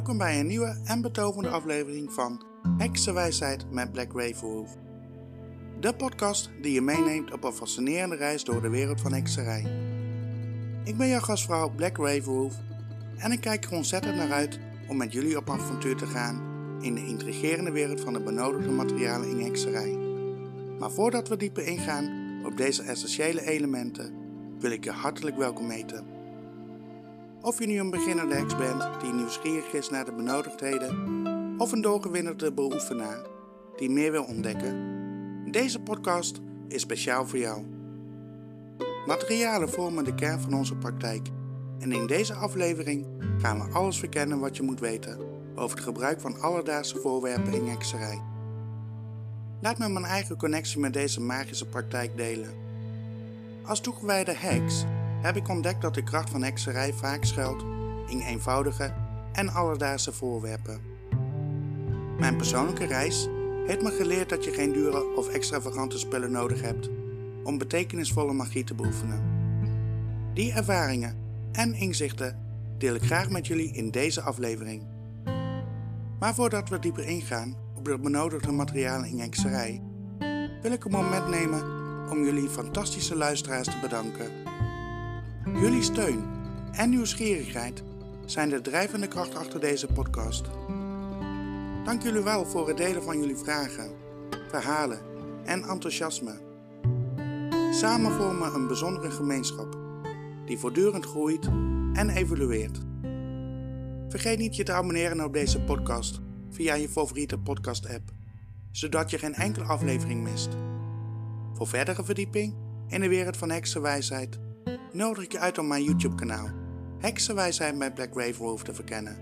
Welkom bij een nieuwe en betovende aflevering van Heksenwijsheid met Black Ravenwolf. De podcast die je meeneemt op een fascinerende reis door de wereld van hekserij. Ik ben jouw gastvrouw Black Ravenwolf en ik kijk er ontzettend naar uit om met jullie op avontuur te gaan in de intrigerende wereld van de benodigde materialen in hekserij. Maar voordat we dieper ingaan op deze essentiële elementen, wil ik je hartelijk welkom heten. Of je nu een beginnende heks bent die nieuwsgierig is naar de benodigdheden, of een doorgewinterde beoefenaar die meer wil ontdekken, deze podcast is speciaal voor jou. Materialen vormen de kern van onze praktijk en in deze aflevering gaan we alles verkennen wat je moet weten over het gebruik van alledaagse voorwerpen in hekserij. Laat me mijn eigen connectie met deze magische praktijk delen. Als toegewijde heks heb ik ontdekt dat de kracht van hekserij vaak schuilt in eenvoudige en alledaagse voorwerpen. Mijn persoonlijke reis heeft me geleerd dat je geen dure of extravagante spullen nodig hebt om betekenisvolle magie te beoefenen. Die ervaringen en inzichten deel ik graag met jullie in deze aflevering. Maar voordat we dieper ingaan op de benodigde materialen in hekserij, wil ik een moment nemen om jullie fantastische luisteraars te bedanken. Jullie steun en nieuwsgierigheid zijn de drijvende kracht achter deze podcast. Dank jullie wel voor het delen van jullie vragen, verhalen en enthousiasme. Samen vormen we een bijzondere gemeenschap die voortdurend groeit en evolueert. Vergeet niet je te abonneren op deze podcast via je favoriete podcast-app, zodat je geen enkele aflevering mist. Voor verdere verdieping in de wereld van heksenwijsheid nodig ik je uit om mijn YouTube-kanaal Heksenwijsheid met Black Ravenwolf te verkennen,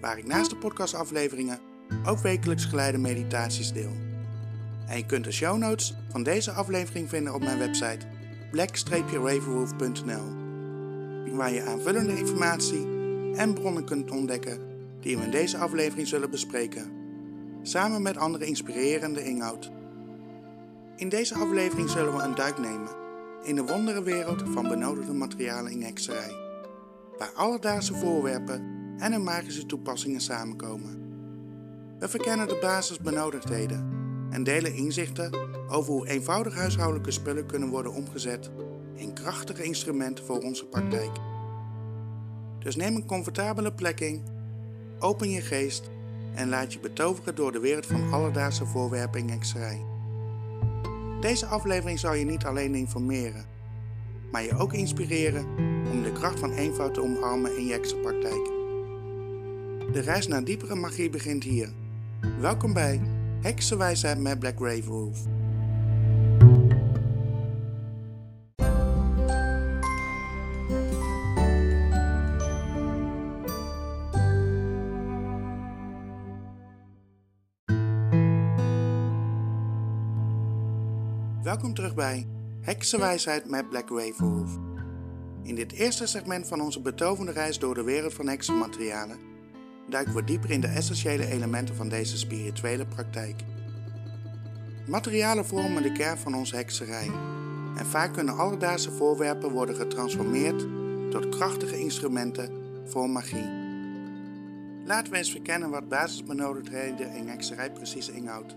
waar ik naast de podcastafleveringen ook wekelijks geleide meditaties deel. En je kunt de show notes van deze aflevering vinden op mijn website black-ravenwolf.nl, waar je aanvullende informatie en bronnen kunt ontdekken die we in deze aflevering zullen bespreken, samen met andere inspirerende inhoud. In deze aflevering zullen we een duik nemen in de wonderenwereld van benodigde materialen in hekserij, waar alledaagse voorwerpen en hun magische toepassingen samenkomen. We verkennen de basisbenodigdheden en delen inzichten over hoe eenvoudig huishoudelijke spullen kunnen worden omgezet in krachtige instrumenten voor onze praktijk. Dus neem een comfortabele plek in, open je geest en laat je betoveren door de wereld van alledaagse voorwerpen in hekserij. Deze aflevering zal je niet alleen informeren, maar je ook inspireren om de kracht van eenvoud te omarmen in je praktijk. De reis naar diepere magie begint hier. Welkom bij Heksenwijsheid met Black Ravenwolf. Welkom terug bij Heksenwijsheid met Black Ravenwolf. In dit eerste segment van onze betovende reis door de wereld van heksenmaterialen duiken we dieper in de essentiële elementen van deze spirituele praktijk. Materialen vormen de kern van onze hekserij en vaak kunnen alledaagse voorwerpen worden getransformeerd tot krachtige instrumenten voor magie. Laten we eens verkennen wat basisbenodigdheden in hekserij precies inhoudt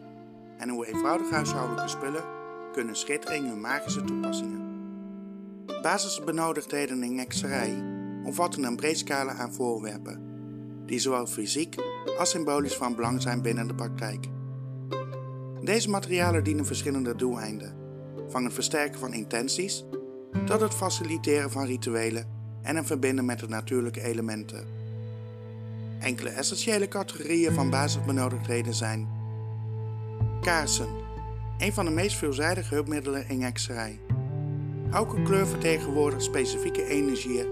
en hoe eenvoudige huishoudelijke spullen kunnen schitteren in hun magische toepassingen. Basisbenodigdheden in hekserij omvatten een breed scala aan voorwerpen, die zowel fysiek als symbolisch van belang zijn binnen de praktijk. Deze materialen dienen verschillende doeleinden, van het versterken van intenties tot het faciliteren van rituelen en het verbinden met de natuurlijke elementen. Enkele essentiële categorieën van basisbenodigdheden zijn kaarsen, een van de meest veelzijdige hulpmiddelen in hekserij. Elke kleur vertegenwoordigt specifieke energieën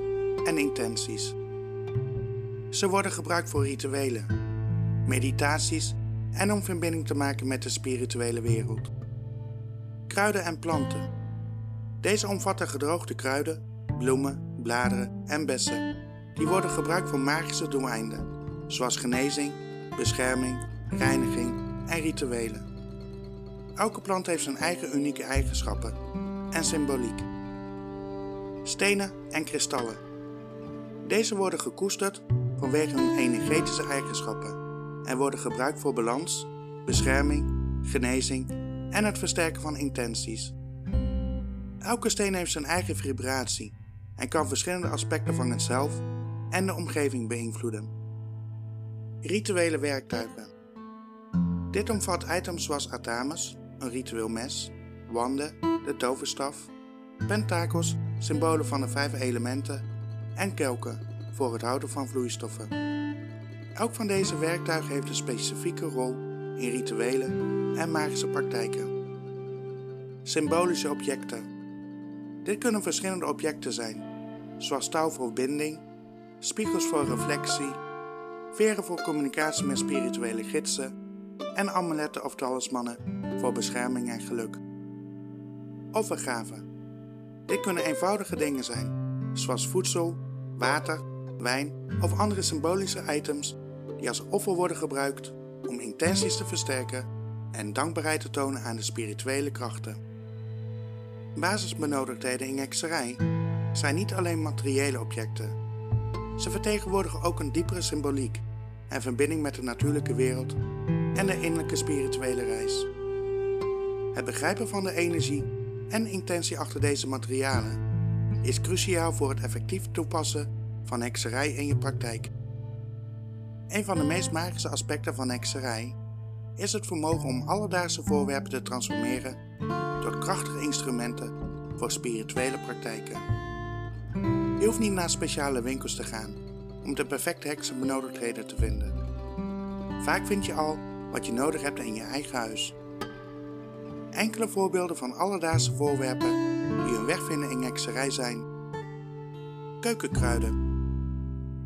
en intenties. Ze worden gebruikt voor rituelen, meditaties en om verbinding te maken met de spirituele wereld. Kruiden en planten. Deze omvatten gedroogde kruiden, bloemen, bladeren en bessen. Die worden gebruikt voor magische doeleinden, zoals genezing, bescherming, reiniging en rituelen. Elke plant heeft zijn eigen unieke eigenschappen en symboliek. Stenen en kristallen. Deze worden gekoesterd vanwege hun energetische eigenschappen en worden gebruikt voor balans, bescherming, genezing en het versterken van intenties. Elke steen heeft zijn eigen vibratie en kan verschillende aspecten van het zelf en de omgeving beïnvloeden. Rituele werktuigen. Dit omvat items zoals atamas, een ritueel mes, wanden, de toverstaf, pentakels, symbolen van de vijf elementen en kelken voor het houden van vloeistoffen. Elk van deze werktuigen heeft een specifieke rol in rituelen en magische praktijken. Symbolische objecten. Dit kunnen verschillende objecten zijn, zoals touw voor binding, spiegels voor reflectie, veren voor communicatie met spirituele gidsen en amuletten of talismannen voor bescherming en geluk. Offergaven. Dit kunnen eenvoudige dingen zijn, zoals voedsel, water, wijn of andere symbolische items die als offer worden gebruikt om intenties te versterken en dankbaarheid te tonen aan de spirituele krachten. Basisbenodigdheden in hekserij zijn niet alleen materiële objecten. Ze vertegenwoordigen ook een diepere symboliek en verbinding met de natuurlijke wereld en de innerlijke spirituele reis. Het begrijpen van de energie en intentie achter deze materialen is cruciaal voor het effectief toepassen van hekserij in je praktijk. Een van de meest magische aspecten van hekserij is het vermogen om alledaagse voorwerpen te transformeren tot krachtige instrumenten voor spirituele praktijken. Je hoeft niet naar speciale winkels te gaan om de perfecte heksenbenodigdheden te vinden. Vaak vind je al wat je nodig hebt in je eigen huis. Enkele voorbeelden van alledaagse voorwerpen die hun weg vinden in hekserij zijn keukenkruiden.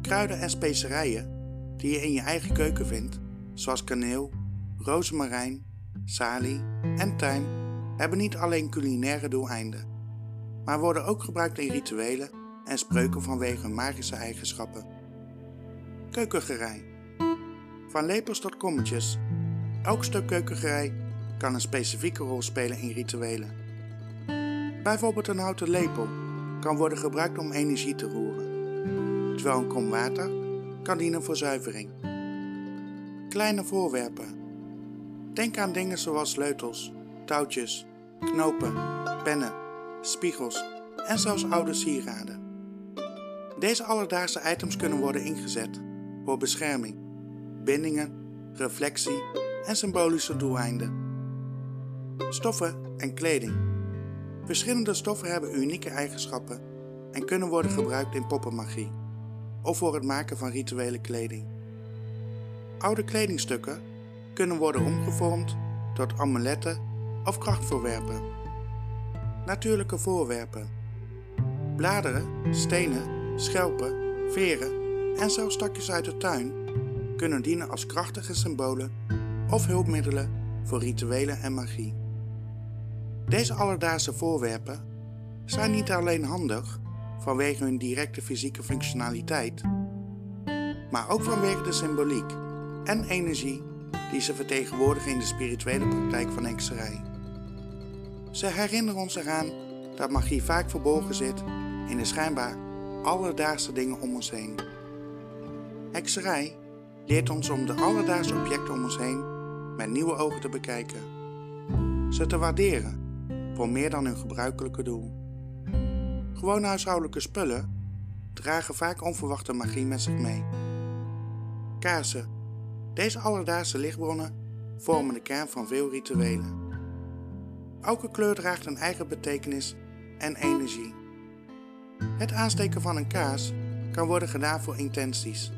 Kruiden en specerijen die je in je eigen keuken vindt, zoals kaneel, rozemarijn, salie en tijm, hebben niet alleen culinaire doeleinden, maar worden ook gebruikt in rituelen en spreuken vanwege hun magische eigenschappen. Keukengerei. Van lepels tot kommetjes. Elk stuk keukengerei kan een specifieke rol spelen in rituelen. Bijvoorbeeld een houten lepel kan worden gebruikt om energie te roeren, terwijl een kom water kan dienen voor zuivering. Kleine voorwerpen. Denk aan dingen zoals sleutels, touwtjes, knopen, pennen, spiegels en zelfs oude sieraden. Deze alledaagse items kunnen worden ingezet voor bescherming, bindingen, reflectie en symbolische doeleinden. Stoffen en kleding. Verschillende stoffen hebben unieke eigenschappen en kunnen worden gebruikt in poppenmagie of voor het maken van rituele kleding. Oude kledingstukken kunnen worden omgevormd tot amuletten of krachtvoorwerpen. Natuurlijke voorwerpen. Bladeren, stenen, schelpen, veren en zelfs stakjes uit de tuin kunnen dienen als krachtige symbolen of hulpmiddelen voor rituelen en magie. Deze alledaagse voorwerpen zijn niet alleen handig, vanwege hun directe fysieke functionaliteit, maar ook vanwege de symboliek en energie die ze vertegenwoordigen in de spirituele praktijk van hekserij. Ze herinneren ons eraan dat magie vaak verborgen zit in de schijnbaar alledaagse dingen om ons heen. Hekserij leert ons om de alledaagse objecten om ons heen met nieuwe ogen te bekijken, ze te waarderen voor meer dan hun gebruikelijke doel. Gewone huishoudelijke spullen dragen vaak onverwachte magie met zich mee. Kaarsen. Deze alledaagse lichtbronnen vormen de kern van veel rituelen. Elke kleur draagt een eigen betekenis en energie. Het aansteken van een kaars kan worden gedaan voor intenties,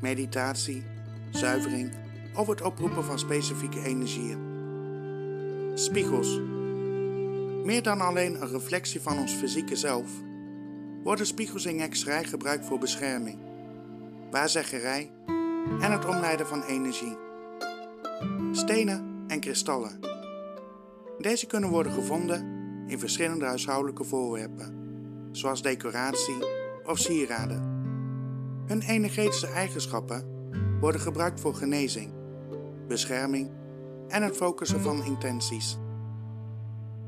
meditatie, zuivering of het oproepen van specifieke energieën. Spiegels meer dan alleen een reflectie van ons fysieke zelf, worden spiegels in hekserij gebruikt voor bescherming, waarzeggerij en het omleiden van energie. Stenen en kristallen. Deze kunnen worden gevonden in verschillende huishoudelijke voorwerpen, zoals decoratie of sieraden. Hun energetische eigenschappen worden gebruikt voor genezing, bescherming en het focussen van intenties.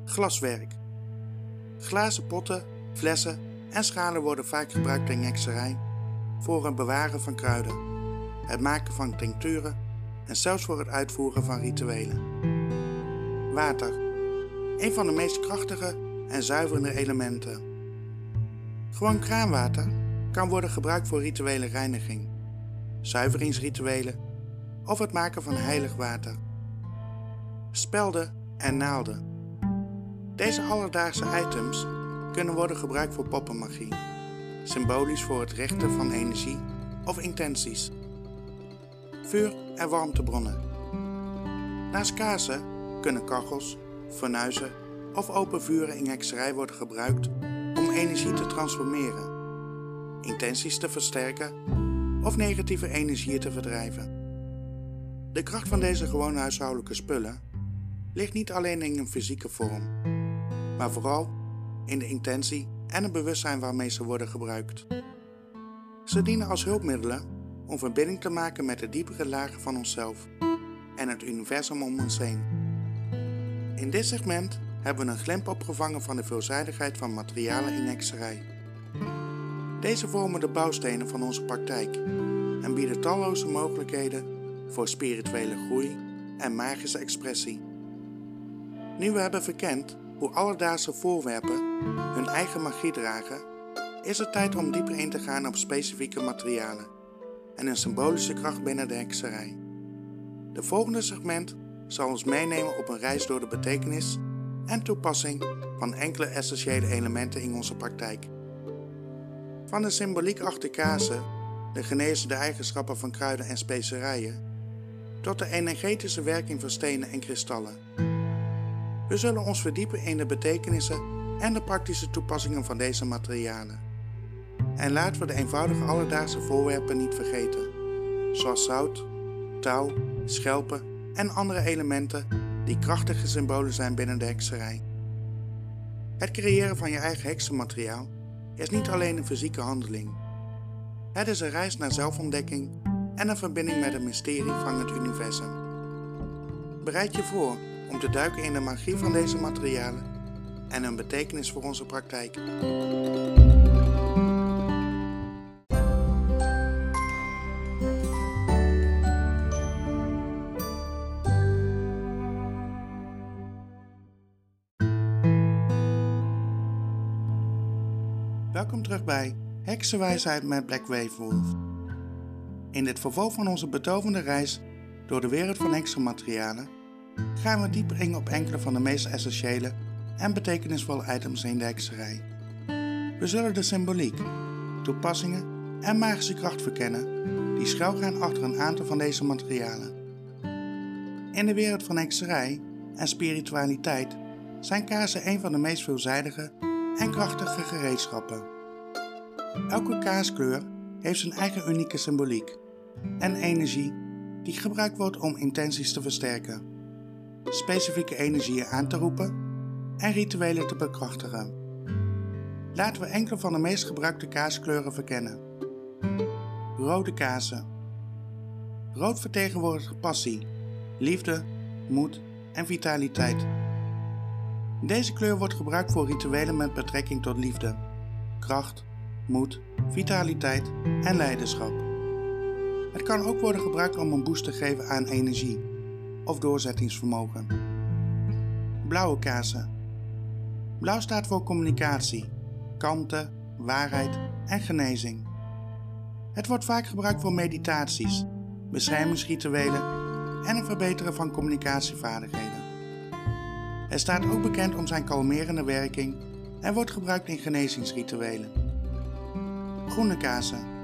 Glaswerk. Glazen potten, flessen en schalen worden vaak gebruikt in hekserij voor het bewaren van kruiden, het maken van tincturen en zelfs voor het uitvoeren van rituelen. Water, een van de meest krachtige en zuiverende elementen. Gewoon kraanwater kan worden gebruikt voor rituele reiniging, zuiveringsrituelen of het maken van heilig water. Spelden en naalden. Deze alledaagse items kunnen worden gebruikt voor poppenmagie, symbolisch voor het rechten van energie of intenties. Vuur- en warmtebronnen. Naast kaarsen kunnen kachels, fornuizen of open vuren in hekserij worden gebruikt om energie te transformeren, intenties te versterken of negatieve energieën te verdrijven. De kracht van deze gewone huishoudelijke spullen ligt niet alleen in een fysieke vorm, maar vooral in de intentie en het bewustzijn waarmee ze worden gebruikt. Ze dienen als hulpmiddelen om verbinding te maken met de diepere lagen van onszelf en het universum om ons heen. In dit segment hebben we een glimp opgevangen van de veelzijdigheid van materialen in hekserij. Deze vormen de bouwstenen van onze praktijk en bieden talloze mogelijkheden voor spirituele groei en magische expressie. Nu we hebben verkend hoe alledaagse voorwerpen hun eigen magie dragen, is het tijd om dieper in te gaan op specifieke materialen en een symbolische kracht binnen de hekserij. De volgende segment zal ons meenemen op een reis door de betekenis en toepassing van enkele essentiële elementen in onze praktijk. Van de symboliek achter kazen, de genezende eigenschappen van kruiden en specerijen, tot de energetische werking van stenen en kristallen. We zullen ons verdiepen in de betekenissen en de praktische toepassingen van deze materialen. En laten we de eenvoudige alledaagse voorwerpen niet vergeten, zoals zout, touw, schelpen en andere elementen die krachtige symbolen zijn binnen de hekserij. Het creëren van je eigen heksenmateriaal is niet alleen een fysieke handeling. Het is een reis naar zelfontdekking en een verbinding met het mysterie van het universum. Bereid je voor om te duiken in de magie van deze materialen en hun betekenis voor onze praktijk. Welkom terug bij Heksenwijsheid met Black Wave Wolf. In dit vervolg van onze betovende reis door de wereld van heksenmaterialen gaan we dieper in op enkele van de meest essentiële en betekenisvolle items in de hekserij. We zullen de symboliek, toepassingen en magische kracht verkennen die schuilgaan achter een aantal van deze materialen. In de wereld van hekserij en spiritualiteit zijn kaarsen een van de meest veelzijdige en krachtige gereedschappen. Elke kaarskleur heeft zijn eigen unieke symboliek en energie die gebruikt wordt om intenties te versterken, specifieke energieën aan te roepen en rituelen te bekrachtigen. Laten we enkele van de meest gebruikte kaaskleuren verkennen. Rode kazen. Rood vertegenwoordigt passie, liefde, moed en vitaliteit. Deze kleur wordt gebruikt voor rituelen met betrekking tot liefde, kracht, moed, vitaliteit en leiderschap. Het kan ook worden gebruikt om een boost te geven aan energie of doorzettingsvermogen. Blauwe kazen. Blauw staat voor communicatie, kalmte, waarheid en genezing. Het wordt vaak gebruikt voor meditaties, beschermingsrituelen en het verbeteren van communicatievaardigheden. Het staat ook bekend om zijn kalmerende werking en wordt gebruikt in genezingsrituelen. Groene kazen.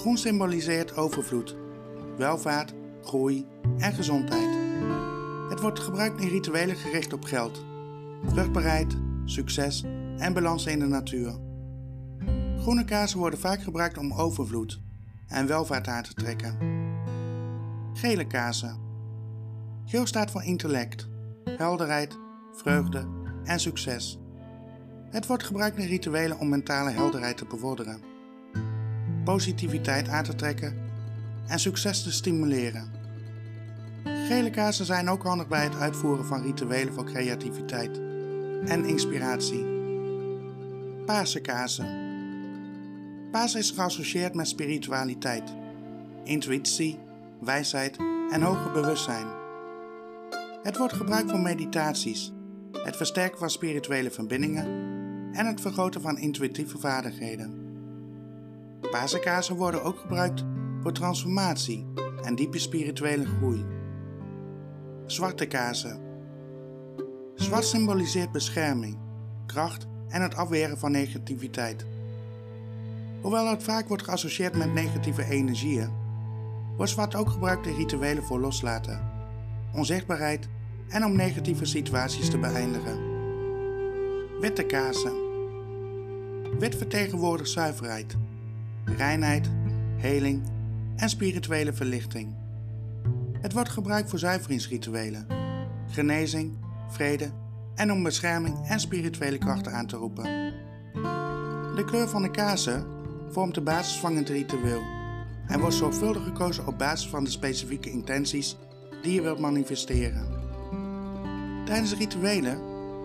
Groen symboliseert overvloed, welvaart, groei en gezondheid. Het wordt gebruikt in rituelen gericht op geld, vruchtbaarheid, succes en balans in de natuur. Groene kazen worden vaak gebruikt om overvloed en welvaart aan te trekken. Gele kazen. Geel staat voor intellect, helderheid, vreugde en succes. Het wordt gebruikt in rituelen om mentale helderheid te bevorderen, positiviteit aan te trekken en succes te stimuleren. Gele kaarsen zijn ook handig bij het uitvoeren van rituelen voor creativiteit en inspiratie. Paarse kaarsen. Paas is geassocieerd met spiritualiteit, intuïtie, wijsheid en hoger bewustzijn. Het wordt gebruikt voor meditaties, het versterken van spirituele verbindingen en het vergroten van intuïtieve vaardigheden. Pasenkazen worden ook gebruikt voor transformatie en diepe spirituele groei. Zwarte kazen. Zwart symboliseert bescherming, kracht en het afweren van negativiteit. Hoewel het vaak wordt geassocieerd met negatieve energieën, wordt zwart ook gebruikt in rituelen voor loslaten, onzichtbaarheid en om negatieve situaties te beëindigen. Witte kazen. Wit vertegenwoordigt zuiverheid, reinheid, heling en spirituele verlichting. Het wordt gebruikt voor zuiveringsrituelen, genezing, vrede en om bescherming en spirituele krachten aan te roepen. De kleur van de kazen vormt de basis van het ritueel en wordt zorgvuldig gekozen op basis van de specifieke intenties die je wilt manifesteren. Tijdens rituelen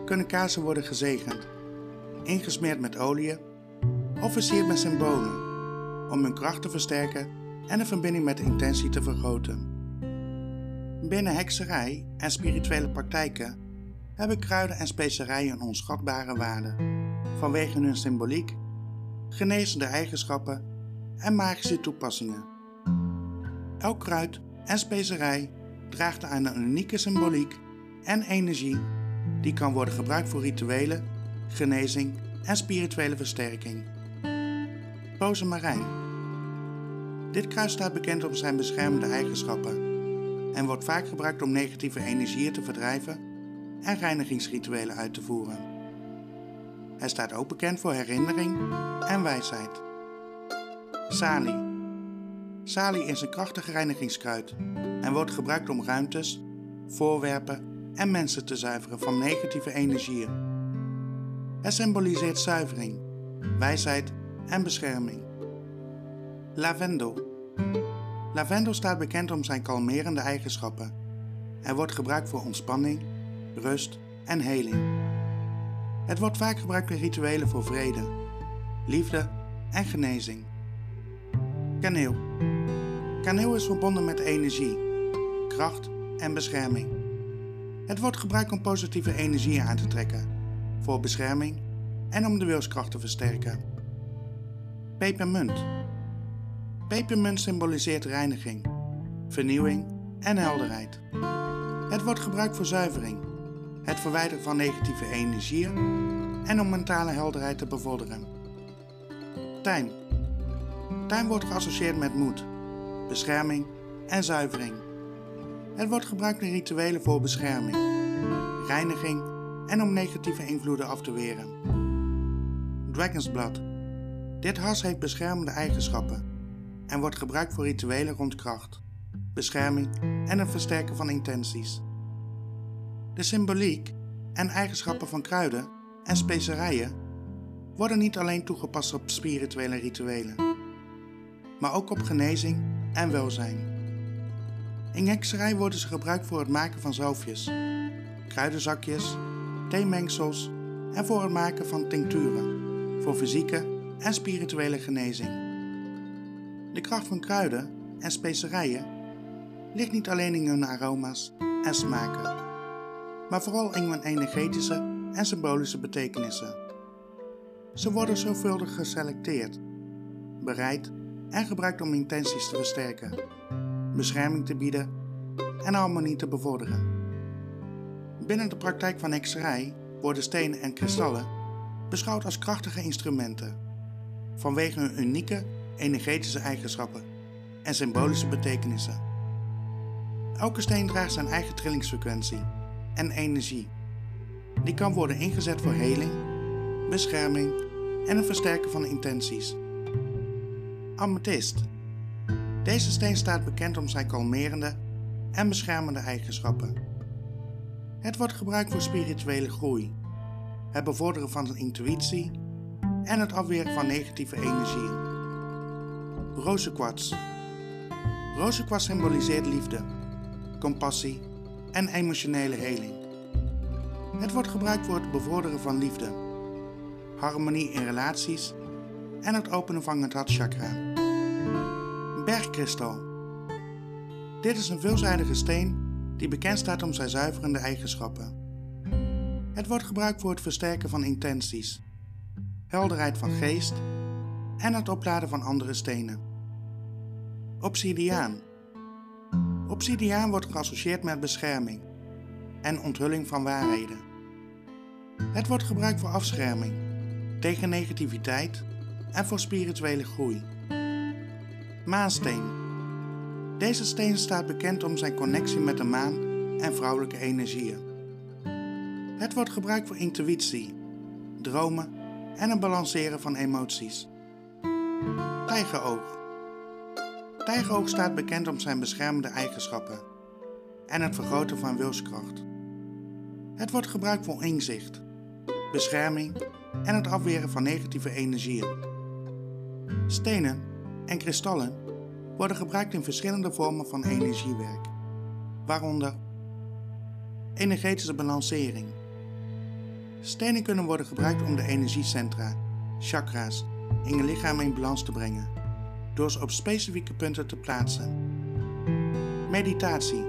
kunnen kazen worden gezegend, ingesmeerd met olie of versierd met symbolen om hun kracht te versterken en de verbinding met de intentie te vergroten. Binnen hekserij en spirituele praktijken hebben kruiden en specerijen een onschatbare waarde vanwege hun symboliek, genezende eigenschappen en magische toepassingen. Elk kruid en specerij draagt aan een unieke symboliek en energie die kan worden gebruikt voor rituelen, genezing en spirituele versterking. Rozemarijn. Dit kruid staat bekend om zijn beschermende eigenschappen en wordt vaak gebruikt om negatieve energieën te verdrijven en reinigingsrituelen uit te voeren. Hij staat ook bekend voor herinnering en wijsheid. Sali. Sali is een krachtig reinigingskruid en wordt gebruikt om ruimtes, voorwerpen en mensen te zuiveren van negatieve energieën. Het symboliseert zuivering, wijsheid en bescherming. Lavendel. Lavendel staat bekend om zijn kalmerende eigenschappen. Hij wordt gebruikt voor ontspanning, rust en heling. Het wordt vaak gebruikt in rituelen voor vrede, liefde en genezing. Kaneel. Kaneel is verbonden met energie, kracht en bescherming. Het wordt gebruikt om positieve energieën aan te trekken, voor bescherming en om de wilskracht te versterken. Pepermunt. Pepermunt symboliseert reiniging, vernieuwing en helderheid. Het wordt gebruikt voor zuivering, het verwijderen van negatieve energieën en om mentale helderheid te bevorderen. Tijm. Tijm wordt geassocieerd met moed, bescherming en zuivering. Het wordt gebruikt in rituelen voor bescherming, reiniging en om negatieve invloeden af te weren. Dragon's Blood. Dit has heeft beschermende eigenschappen en wordt gebruikt voor rituelen rond kracht, bescherming en het versterken van intenties. De symboliek en eigenschappen van kruiden en specerijen worden niet alleen toegepast op spirituele rituelen, maar ook op genezing en welzijn. In hekserij worden ze gebruikt voor het maken van zalfjes, kruidenzakjes, theemengsels en voor het maken van tincturen voor fysieke en spirituele genezing. De kracht van kruiden en specerijen ligt niet alleen in hun aroma's en smaken, maar vooral in hun energetische en symbolische betekenissen. Ze worden zorgvuldig geselecteerd, bereid en gebruikt om intenties te versterken, bescherming te bieden en harmonie te bevorderen. Binnen de praktijk van hekserij worden stenen en kristallen beschouwd als krachtige instrumenten vanwege hun unieke energetische eigenschappen en symbolische betekenissen. Elke steen draagt zijn eigen trillingsfrequentie en energie. Die kan worden ingezet voor heling, bescherming en het versterken van intenties. Amethyst. Deze steen staat bekend om zijn kalmerende en beschermende eigenschappen. Het wordt gebruikt voor spirituele groei, het bevorderen van zijn intuïtie en het afweren van negatieve energieën. Rozenkwarts. Rozenkwarts symboliseert liefde, compassie en emotionele heling. Het wordt gebruikt voor het bevorderen van liefde, harmonie in relaties en het openen van het hartchakra. Bergkristal. Dit is een veelzijdige steen die bekend staat om zijn zuiverende eigenschappen. Het wordt gebruikt voor het versterken van intenties, helderheid van geest en het opladen van andere stenen. Obsidiaan. Obsidiaan wordt geassocieerd met bescherming en onthulling van waarheden. Het wordt gebruikt voor afscherming, tegen negativiteit en voor spirituele groei. Maansteen. Deze steen staat bekend om zijn connectie met de maan en vrouwelijke energieën. Het wordt gebruikt voor intuïtie, dromen en het balanceren van emoties. Tijgeroog. Tijgeroog staat bekend om zijn beschermende eigenschappen en het vergroten van wilskracht. Het wordt gebruikt voor inzicht, bescherming en het afweren van negatieve energieën. Stenen en kristallen worden gebruikt in verschillende vormen van energiewerk, waaronder energetische balancering. Stenen kunnen worden gebruikt om de energiecentra, chakra's, in je lichaam in balans te brengen, door ze op specifieke punten te plaatsen. Meditatie.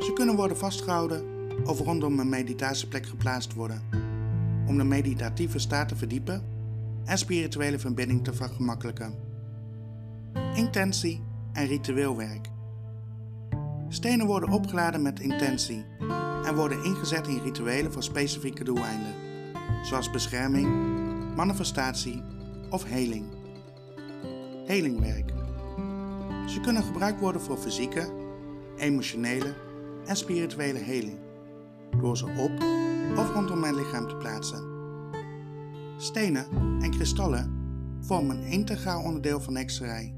Ze kunnen worden vastgehouden of rondom een meditatieplek geplaatst worden, om de meditatieve staat te verdiepen en spirituele verbinding te vergemakkelijken. Intentie en ritueel werk. Stenen worden opgeladen met intentie en worden ingezet in rituelen voor specifieke doeleinden, zoals bescherming, manifestatie of heling. Helingwerk. Ze kunnen gebruikt worden voor fysieke, emotionele en spirituele heling, door ze op of rondom mijn lichaam te plaatsen. Stenen en kristallen vormen een integraal onderdeel van hekserij,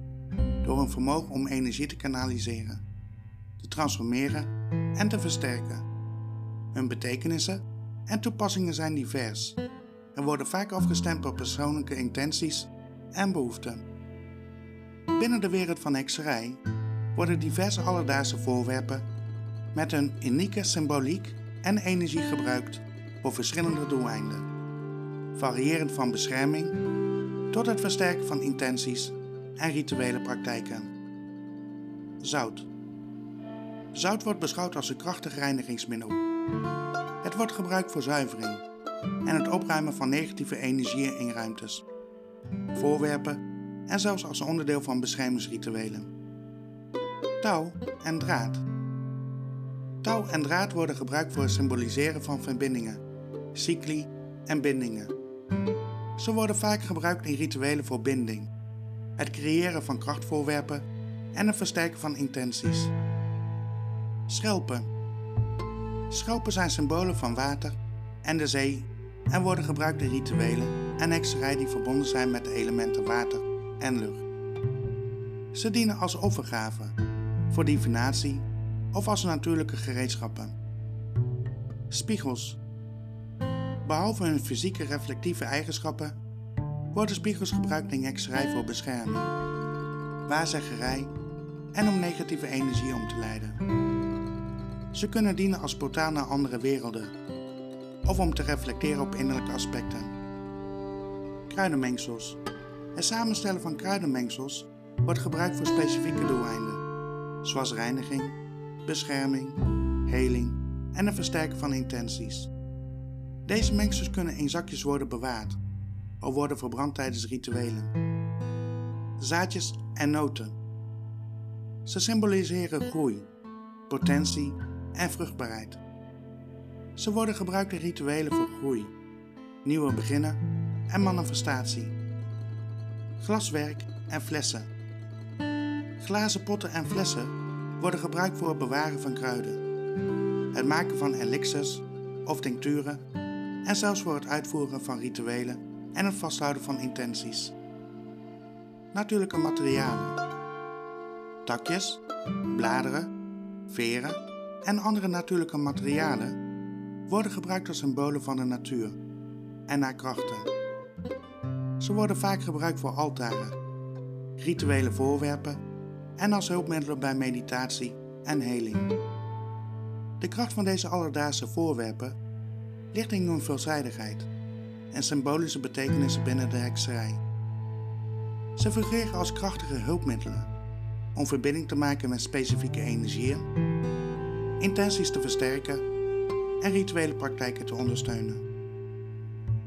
door hun vermogen om energie te kanaliseren, te transformeren en te versterken. Hun betekenissen en toepassingen zijn divers en worden vaak afgestemd op persoonlijke intenties en behoeften. Binnen de wereld van hekserij worden diverse alledaagse voorwerpen met hun unieke symboliek en energie gebruikt voor verschillende doeleinden, variërend van bescherming tot het versterken van intenties en rituele praktijken. Zout. Zout wordt beschouwd als een krachtig reinigingsmiddel. Het wordt gebruikt voor zuivering en het opruimen van negatieve energieën in ruimtes, voorwerpen en zelfs als onderdeel van beschermingsrituelen. Touw en draad. Touw en draad worden gebruikt voor het symboliseren van verbindingen, cycli en bindingen. Ze worden vaak gebruikt in rituelen voor binding, het creëren van krachtvoorwerpen en het versterken van intenties. Schelpen. Schelpen zijn symbolen van water en de zee en worden gebruikt in rituelen en hekserij die verbonden zijn met de elementen water en lucht. Ze dienen als offergaven, voor divinatie of als natuurlijke gereedschappen. Spiegels. Behalve hun fysieke reflectieve eigenschappen, worden spiegels gebruikt in hekserij voor bescherming, waarzeggerij en om negatieve energie om te leiden. Ze kunnen dienen als portaal naar andere werelden of om te reflecteren op innerlijke aspecten. Kruidenmengsels. Het samenstellen van kruidenmengsels wordt gebruikt voor specifieke doeleinden, zoals reiniging, bescherming, heling en het versterken van intenties. Deze mengsels kunnen in zakjes worden bewaard of worden verbrand tijdens rituelen. Zaadjes en noten. Ze symboliseren groei, potentie en vruchtbaarheid. Ze worden gebruikt in rituelen voor groei, nieuwe beginnen en manifestatie. Glaswerk en flessen. Glazen potten en flessen worden gebruikt voor het bewaren van kruiden, het maken van elixirs of tincturen en zelfs voor het uitvoeren van rituelen en het vasthouden van intenties. Natuurlijke materialen. Takjes, bladeren, veren en andere natuurlijke materialen worden gebruikt als symbolen van de natuur en haar krachten. Ze worden vaak gebruikt voor altaren, rituele voorwerpen en als hulpmiddelen bij meditatie en heling. De kracht van deze alledaagse voorwerpen ligt in hun veelzijdigheid en symbolische betekenissen binnen de hekserij. Ze fungeren als krachtige hulpmiddelen om verbinding te maken met specifieke energieën, intenties te versterken en rituele praktijken te ondersteunen.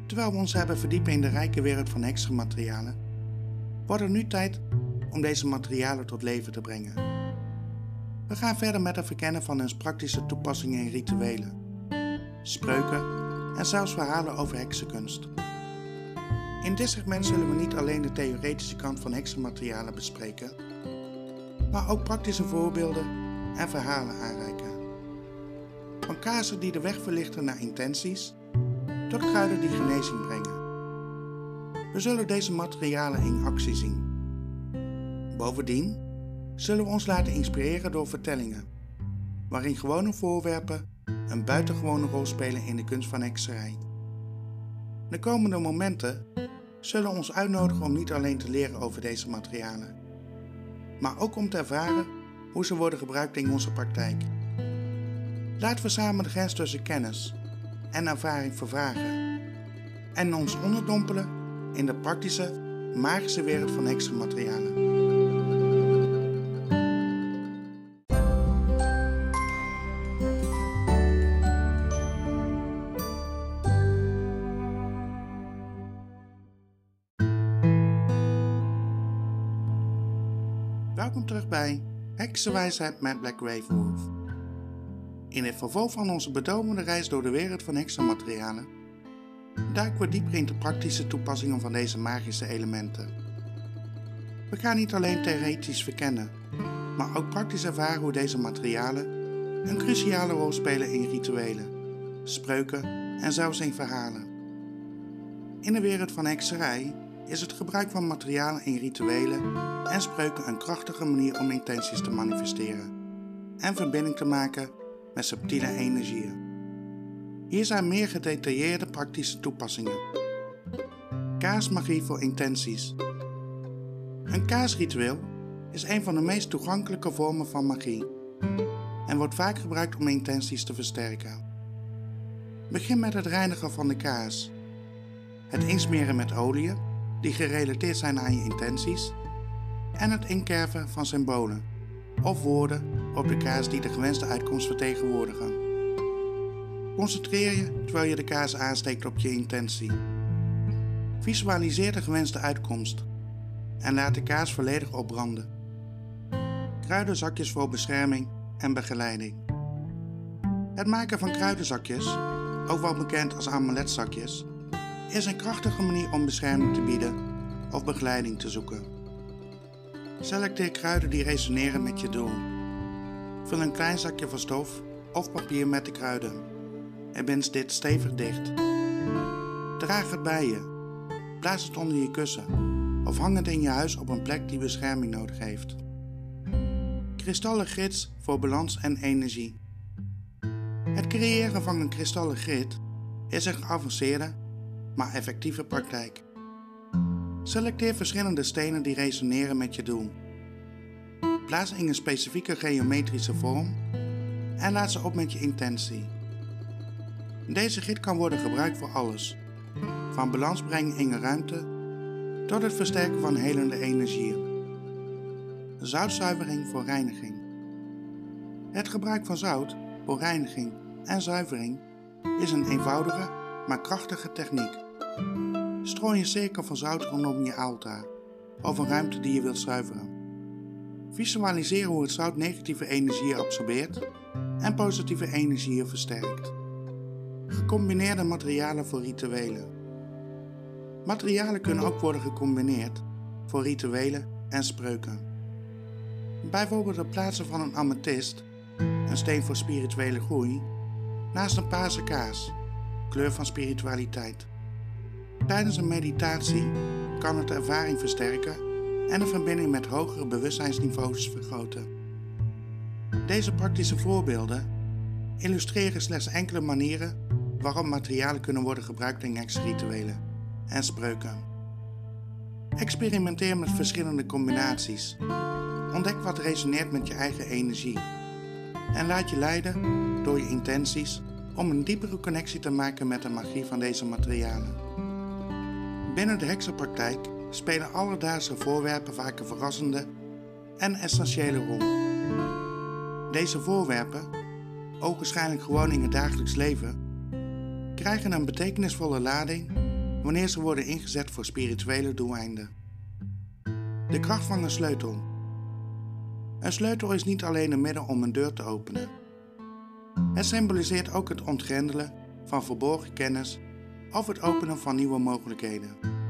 Terwijl we ons hebben verdiepen in de rijke wereld van heksenmaterialen, wordt het nu tijd om deze materialen tot leven te brengen. We gaan verder met het verkennen van hun praktische toepassingen in rituelen, spreuken en zelfs verhalen over heksenkunst. In dit segment zullen we niet alleen de theoretische kant van heksenmaterialen bespreken, maar ook praktische voorbeelden en verhalen aanreiken. Van kaarsen die de weg verlichten naar intenties, tot kruiden die genezing brengen. We zullen deze materialen in actie zien. Bovendien zullen we ons laten inspireren door vertellingen, waarin gewone voorwerpen een buitengewone rol spelen in de kunst van hekserij. De komende momenten zullen ons uitnodigen om niet alleen te leren over deze materialen, maar ook om te ervaren hoe ze worden gebruikt in onze praktijk. Laten we samen de grens tussen kennis en ervaring vervagen en ons onderdompelen in de praktische, magische wereld van heksenmaterialen. Welkom terug bij Heksenwijsheid met Black Ravenwolf. In het vervolg van onze bedovende reis door de wereld van heksenmaterialen duiken we dieper in de praktische toepassingen van deze magische elementen. We gaan niet alleen theoretisch verkennen, maar ook praktisch ervaren hoe deze materialen een cruciale rol spelen in rituelen, spreuken en zelfs in verhalen. In de wereld van hekserij is het gebruik van materialen in rituelen en spreuken een krachtige manier om intenties te manifesteren en verbinding te maken met subtiele energieën. Hier zijn meer gedetailleerde praktische toepassingen. Kaasmagie voor intenties. Een kaasritueel is een van de meest toegankelijke vormen van magie en wordt vaak gebruikt om intenties te versterken. Begin met het reinigen van de kaas, het insmeren met olie die gerelateerd zijn aan je intenties en het inkerven van symbolen of woorden op de kaas die de gewenste uitkomst vertegenwoordigen. Concentreer je terwijl je de kaas aansteekt op je intentie. Visualiseer de gewenste uitkomst en laat de kaas volledig opbranden. Kruidenzakjes voor bescherming en begeleiding. Het maken van kruidenzakjes, ook wel bekend als amuletzakjes, is een krachtige manier om bescherming te bieden of begeleiding te zoeken. Selecteer kruiden die resoneren met je doel. Vul een klein zakje van stof of papier met de kruiden en bind dit stevig dicht. Draag het bij je. Plaats het onder je kussen of hang het in je huis op een plek die bescherming nodig heeft. Kristallen gids voor balans en energie. Het creëren van een kristallen grid is een geavanceerde maar effectieve praktijk. Selecteer verschillende stenen die resoneren met je doel. Plaats in een specifieke geometrische vorm en laat ze op met je intentie. Deze grid kan worden gebruikt voor alles, van balans brengen in een ruimte tot het versterken van helende energieën. Zoutzuivering voor reiniging. Het gebruik van zout voor reiniging en zuivering is een eenvoudige maar krachtige techniek. Strooi een cirkel van zout rondom je altaar of een ruimte die je wilt zuiveren. Visualiseer hoe het zout negatieve energieën absorbeert en positieve energieën versterkt. Gecombineerde materialen voor rituelen. Materialen kunnen ook worden gecombineerd voor rituelen en spreuken. Bijvoorbeeld het plaatsen van een amethyst, een steen voor spirituele groei, naast een paarse kaas kleur van spiritualiteit. Tijdens een meditatie kan het ervaring versterken en de verbinding met hogere bewustzijnsniveaus vergroten. Deze praktische voorbeelden illustreren slechts enkele manieren waarop materialen kunnen worden gebruikt in ex-rituelen en spreuken. Experimenteer met verschillende combinaties. Ontdek wat resoneert met je eigen energie. En laat je leiden door je intenties om een diepere connectie te maken met de magie van deze materialen. Binnen de heksenpraktijk spelen alledaagse voorwerpen vaak een verrassende en essentiële rol. Deze voorwerpen, ook waarschijnlijk gewoon in het dagelijks leven, krijgen een betekenisvolle lading wanneer ze worden ingezet voor spirituele doeleinden. De kracht van een sleutel. Een sleutel is niet alleen een middel om een deur te openen. Het symboliseert ook het ontgrendelen van verborgen kennis of het openen van nieuwe mogelijkheden.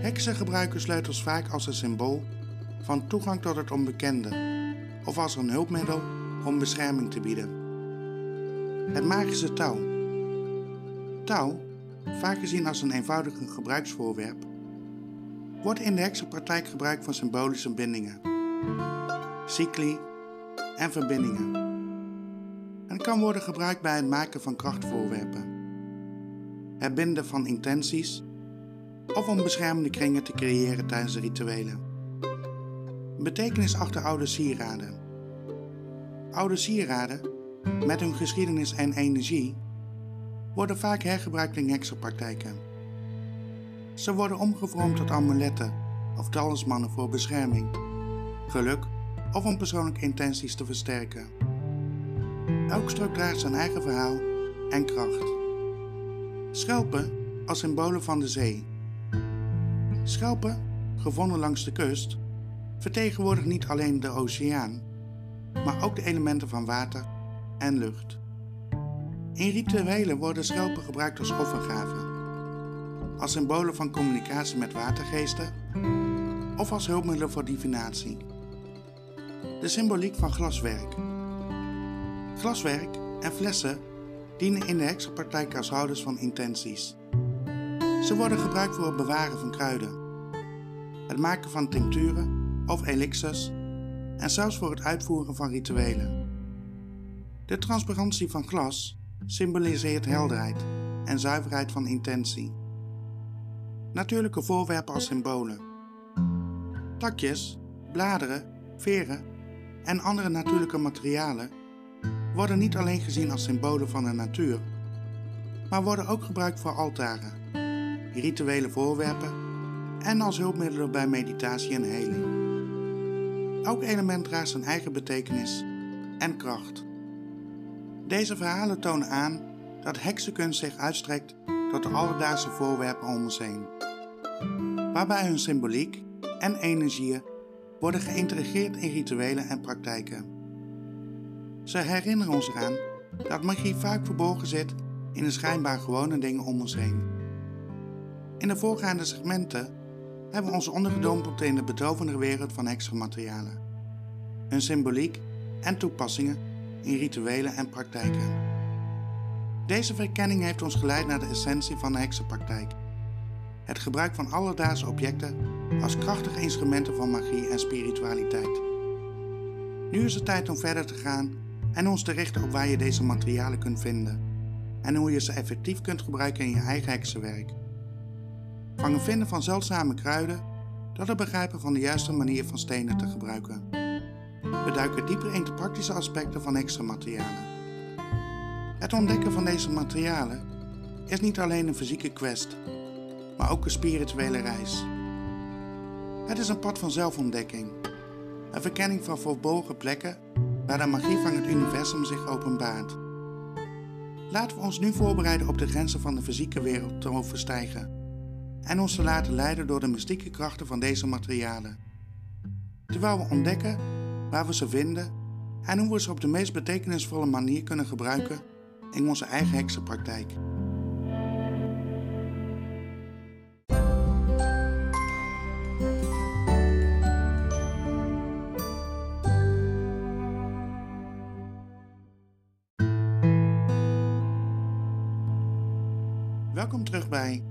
Heksen gebruiken sleutels vaak als een symbool van toegang tot het onbekende of als een hulpmiddel om bescherming te bieden. Het magische touw. Touw, vaak gezien als een eenvoudig gebruiksvoorwerp, wordt in de heksenpraktijk gebruikt voor symbolische bindingen, cycli en verbindingen. En kan worden gebruikt bij het maken van krachtvoorwerpen, het binden van intenties of om beschermende kringen te creëren tijdens de rituelen. Betekenis achter oude sieraden. Oude sieraden, met hun geschiedenis en energie, worden vaak hergebruikt in heksenpraktijken. Ze worden omgevormd tot amuletten of talismannen voor bescherming, geluk of om persoonlijke intenties te versterken. Elk stuk draagt zijn eigen verhaal en kracht. Schelpen als symbolen van de zee. Schelpen, gevonden langs de kust, vertegenwoordigen niet alleen de oceaan, maar ook de elementen van water en lucht. In rituelen worden schelpen gebruikt als offergaven, als symbolen van communicatie met watergeesten of als hulpmiddelen voor divinatie. De symboliek van glaswerk. Glaswerk en flessen dienen in de heksenpraktijk als houders van intenties. Ze worden gebruikt voor het bewaren van kruiden, het maken van tincturen of elixirs en zelfs voor het uitvoeren van rituelen. De transparantie van glas symboliseert helderheid en zuiverheid van intentie. Natuurlijke voorwerpen als symbolen. Takjes, bladeren, veren en andere natuurlijke materialen worden niet alleen gezien als symbolen van de natuur, maar worden ook gebruikt voor altaren, rituele voorwerpen en als hulpmiddelen bij meditatie en heling. Elk element draagt zijn eigen betekenis en kracht. Deze verhalen tonen aan dat heksenkunst zich uitstrekt tot de alledaagse voorwerpen om ons heen, waarbij hun symboliek en energieën worden geïntegreerd in rituelen en praktijken. Ze herinneren ons eraan dat magie vaak verborgen zit in de schijnbaar gewone dingen om ons heen. In de voorgaande segmenten hebben we ons ondergedompeld in de betovende wereld van heksenmaterialen, hun symboliek en toepassingen in rituelen en praktijken. Deze verkenning heeft ons geleid naar de essentie van de heksenpraktijk. Het gebruik van alledaagse objecten als krachtige instrumenten van magie en spiritualiteit. Nu is het tijd om verder te gaan en ons te richten op waar je deze materialen kunt vinden en hoe je ze effectief kunt gebruiken in je eigen heksenwerk. Van het vinden van zeldzame kruiden tot het begrijpen van de juiste manier van stenen te gebruiken. We duiken dieper in de praktische aspecten van extra materialen. Het ontdekken van deze materialen is niet alleen een fysieke quest, maar ook een spirituele reis. Het is een pad van zelfontdekking, een verkenning van verborgen plekken waar de magie van het universum zich openbaart. Laten we ons nu voorbereiden op de grenzen van de fysieke wereld te overstijgen en ons te laten leiden door de mystieke krachten van deze materialen. Terwijl we ontdekken waar we ze vinden en hoe we ze op de meest betekenisvolle manier kunnen gebruiken in onze eigen heksenpraktijk. Welkom terug bij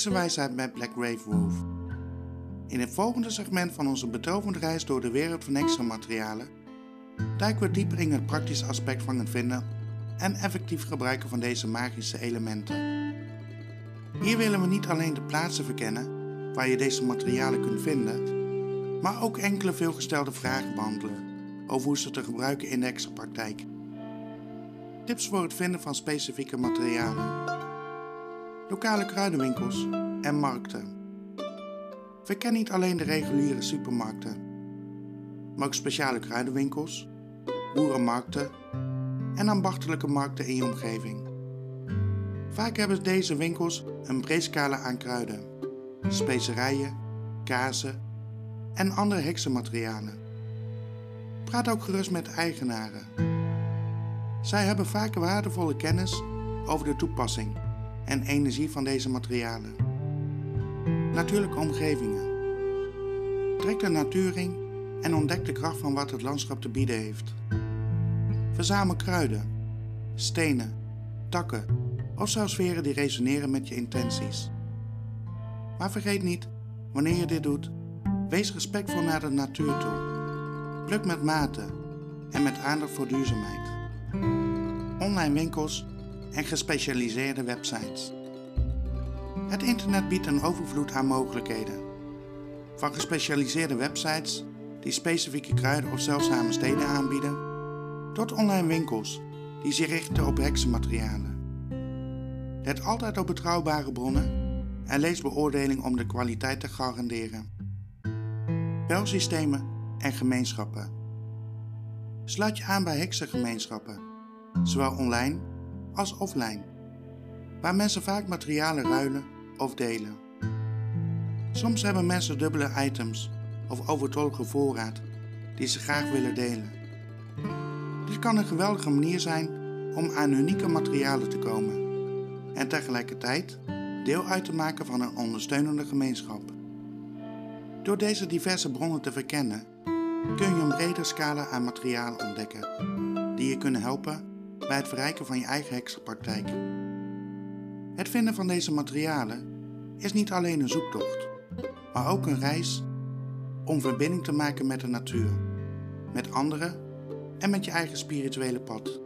Heksenwijsheid met Black Rave Wolf. In het volgende segment van onze betovende reis door de wereld van heksenmaterialen duiken we dieper in het praktische aspect van het vinden en effectief gebruiken van deze magische elementen. Hier willen we niet alleen de plaatsen verkennen waar je deze materialen kunt vinden, maar ook enkele veelgestelde vragen behandelen over hoe ze te gebruiken in de heksenpraktijk. Tips voor het vinden van specifieke materialen lokale kruidenwinkels en markten. Verken niet alleen de reguliere supermarkten, maar ook speciale kruidenwinkels, boerenmarkten en ambachtelijke markten in je omgeving. Vaak hebben deze winkels een breed scala aan kruiden, specerijen, kazen en andere heksenmaterialen. Praat ook gerust met eigenaren. Zij hebben vaak waardevolle kennis over de toepassing en energie van deze materialen. Natuurlijke omgevingen. Trek de natuur in en ontdek de kracht van wat het landschap te bieden heeft. Verzamel kruiden, stenen, takken of zelfs veren die resoneren met je intenties. Maar vergeet niet, wanneer je dit doet, wees respectvol naar de natuur toe. Pluk met mate en met aandacht voor duurzaamheid. Online winkels en gespecialiseerde websites. Het internet biedt een overvloed aan mogelijkheden. Van gespecialiseerde websites die specifieke kruiden of zeldzame steden aanbieden, tot online winkels die zich richten op heksenmaterialen. Let altijd op betrouwbare bronnen en lees beoordeling om de kwaliteit te garanderen. Belsystemen en gemeenschappen. Sluit je aan bij heksengemeenschappen, zowel online offline, waar mensen vaak materialen ruilen of delen. Soms hebben mensen dubbele items of overtollige voorraad die ze graag willen delen. Dit kan een geweldige manier zijn om aan unieke materialen te komen en tegelijkertijd deel uit te maken van een ondersteunende gemeenschap. Door deze diverse bronnen te verkennen, kun je een breder scala aan materialen ontdekken die je kunnen helpen bij het verrijken van je eigen heksenpraktijk. Het vinden van deze materialen is niet alleen een zoektocht, maar ook een reis om verbinding te maken met de natuur, met anderen en met je eigen spirituele pad.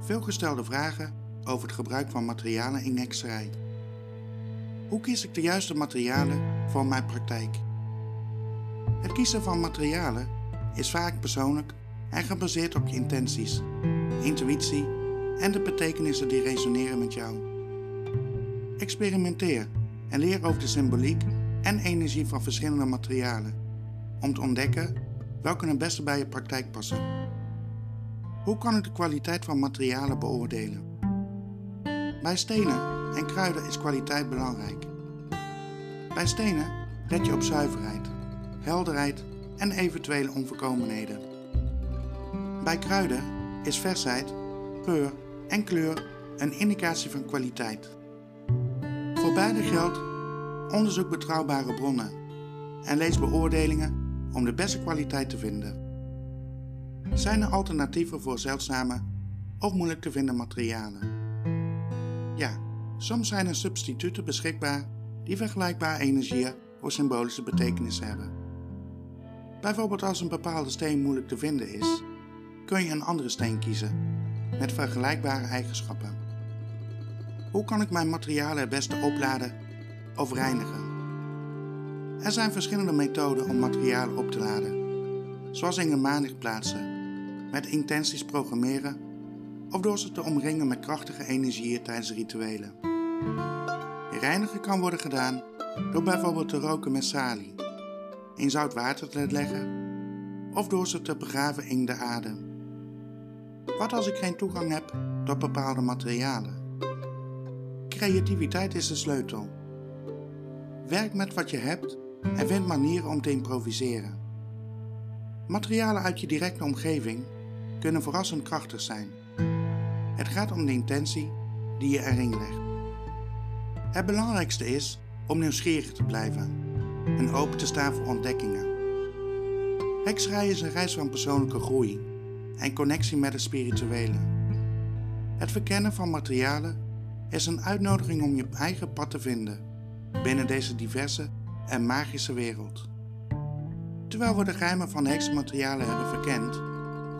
Veel gestelde vragen over het gebruik van materialen in hekserij. Hoe kies ik de juiste materialen voor mijn praktijk? Het kiezen van materialen is vaak persoonlijk en gebaseerd op je intenties, intuïtie en de betekenissen die resoneren met jou. Experimenteer en leer over de symboliek en energie van verschillende materialen om te ontdekken welke het beste bij je praktijk passen. Hoe kan ik de kwaliteit van materialen beoordelen? Bij stenen en kruiden is kwaliteit belangrijk. Bij stenen let je op zuiverheid, helderheid en eventuele onvolkomenheden. Bij kruiden is versheid, geur en kleur een indicatie van kwaliteit. Voor beide geldt onderzoek betrouwbare bronnen en lees beoordelingen om de beste kwaliteit te vinden. Zijn er alternatieven voor zeldzame of moeilijk te vinden materialen? Ja, soms zijn er substituten beschikbaar die vergelijkbare energieën of symbolische betekenissen hebben. Bijvoorbeeld als een bepaalde steen moeilijk te vinden is, kun je een andere steen kiezen met vergelijkbare eigenschappen. Hoe kan ik mijn materialen het beste opladen of reinigen? Er zijn verschillende methoden om materialen op te laden, zoals in een plaatsen, met intenties programmeren of door ze te omringen met krachtige energieën tijdens rituelen. Reinigen kan worden gedaan door bijvoorbeeld te roken met salie, in zout water te leggen of door ze te begraven in de aarde. Wat als ik geen toegang heb tot bepaalde materialen? Creativiteit is de sleutel. Werk met wat je hebt en vind manieren om te improviseren. Materialen uit je directe omgeving kunnen verrassend krachtig zijn. Het gaat om de intentie die je erin legt. Het belangrijkste is om nieuwsgierig te blijven en open te staan voor ontdekkingen. Hekserij is een reis van persoonlijke groei en connectie met het spirituele. Het verkennen van materialen is een uitnodiging om je eigen pad te vinden binnen deze diverse en magische wereld. Terwijl we de geheimen van heksenmaterialen hebben verkend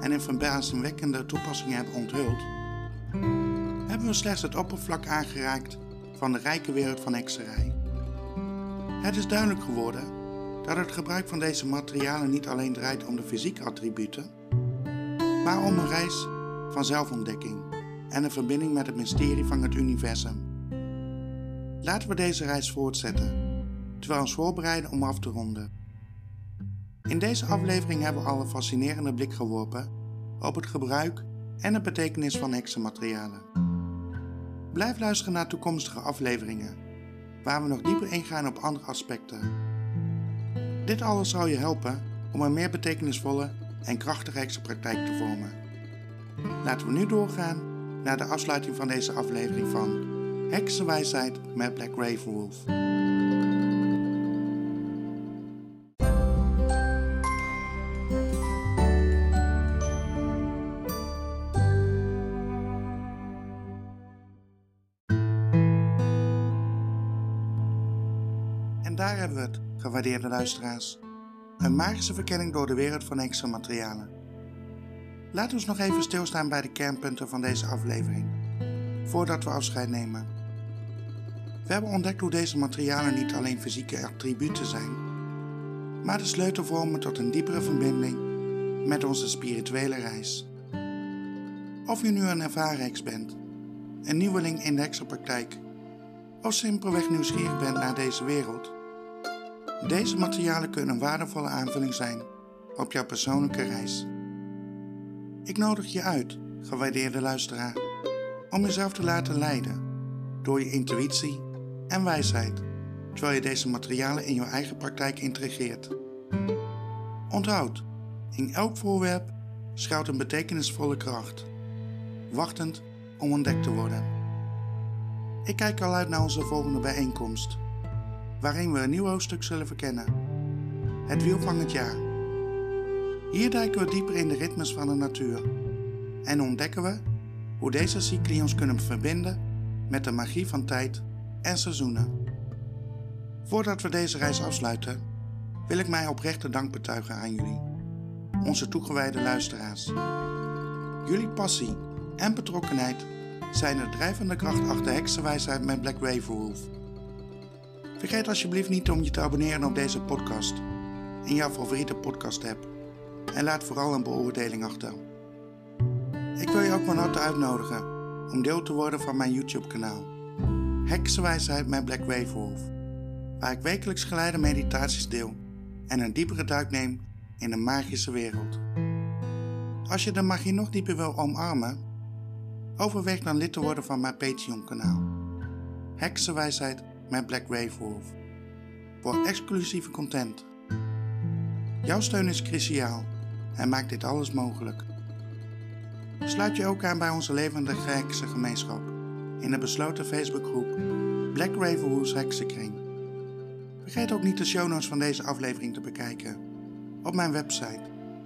en in verbazingwekkende toepassingen hebben onthuld, hebben we slechts het oppervlak aangeraakt van de rijke wereld van hekserij. Het is duidelijk geworden dat het gebruik van deze materialen niet alleen draait om de fysieke attributen, maar om een reis van zelfontdekking en een verbinding met het mysterie van het universum. Laten we deze reis voortzetten terwijl we ons voorbereiden om af te ronden. In deze aflevering hebben we al een fascinerende blik geworpen op het gebruik en de betekenis van heksenmaterialen. Blijf luisteren naar toekomstige afleveringen, waar we nog dieper ingaan op andere aspecten. Dit alles zal je helpen om een meer betekenisvolle en krachtige heksenpraktijk te vormen. Laten we nu doorgaan naar de afsluiting van deze aflevering van Heksenwijsheid met Black Ravenwolf. En daar hebben we het, gewaardeerde luisteraars. Een magische verkenning door de wereld van heksenmaterialen. Laten we nog even stilstaan bij de kernpunten van deze aflevering, voordat we afscheid nemen. We hebben ontdekt hoe deze materialen niet alleen fysieke attributen zijn, maar de sleutel vormen tot een diepere verbinding met onze spirituele reis. Of u nu een ervaren heks bent, een nieuweling in de heksenpraktijk, of simpelweg nieuwsgierig bent naar deze wereld, deze materialen kunnen een waardevolle aanvulling zijn op jouw persoonlijke reis. Ik nodig je uit, gewaardeerde luisteraar, om jezelf te laten leiden door je intuïtie en wijsheid, terwijl je deze materialen in je eigen praktijk integreert. Onthoud, in elk voorwerp schuilt een betekenisvolle kracht, wachtend om ontdekt te worden. Ik kijk al uit naar onze volgende bijeenkomst waarin we een nieuw hoofdstuk zullen verkennen. Het wiel van het jaar. Hier duiken we dieper in de ritmes van de natuur en ontdekken we hoe deze cycli ons kunnen verbinden met de magie van tijd en seizoenen. Voordat we deze reis afsluiten, wil ik mij oprechte dank betuigen aan jullie, onze toegewijde luisteraars. Jullie passie en betrokkenheid zijn de drijvende kracht achter heksenwijsheid met Black Ravenwolf. Vergeet alsjeblieft niet om je te abonneren op deze podcast in jouw favoriete podcast app. En laat vooral een beoordeling achter. Ik wil je ook van harte uitnodigen om deel te worden van mijn YouTube kanaal. Heksenwijsheid met Black Wolf, Waar ik wekelijks geleide meditaties deel en een diepere duik neem in de magische wereld. Als je de magie nog dieper wil omarmen, overweeg dan lid te worden van mijn Patreon kanaal. Heksenwijsheid met Black Wolf voor exclusieve content. Jouw steun is cruciaal en maakt dit alles mogelijk. Sluit je ook aan bij onze levende gemeenschap in de besloten Facebookgroep Black Ravenwolf's Heksenkring. Vergeet ook niet de show notes van deze aflevering te bekijken op mijn website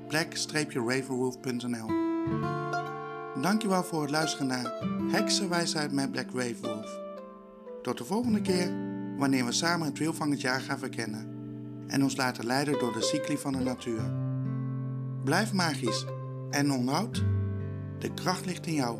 black-ravenwolf.nl Dankjewel voor het luisteren naar Heksenwijsheid met Black Ravenwolf. Tot de volgende keer, wanneer we samen het wiel van het jaar gaan verkennen en ons laten leiden door de cycli van de natuur. Blijf magisch en onthoud, de kracht ligt in jou.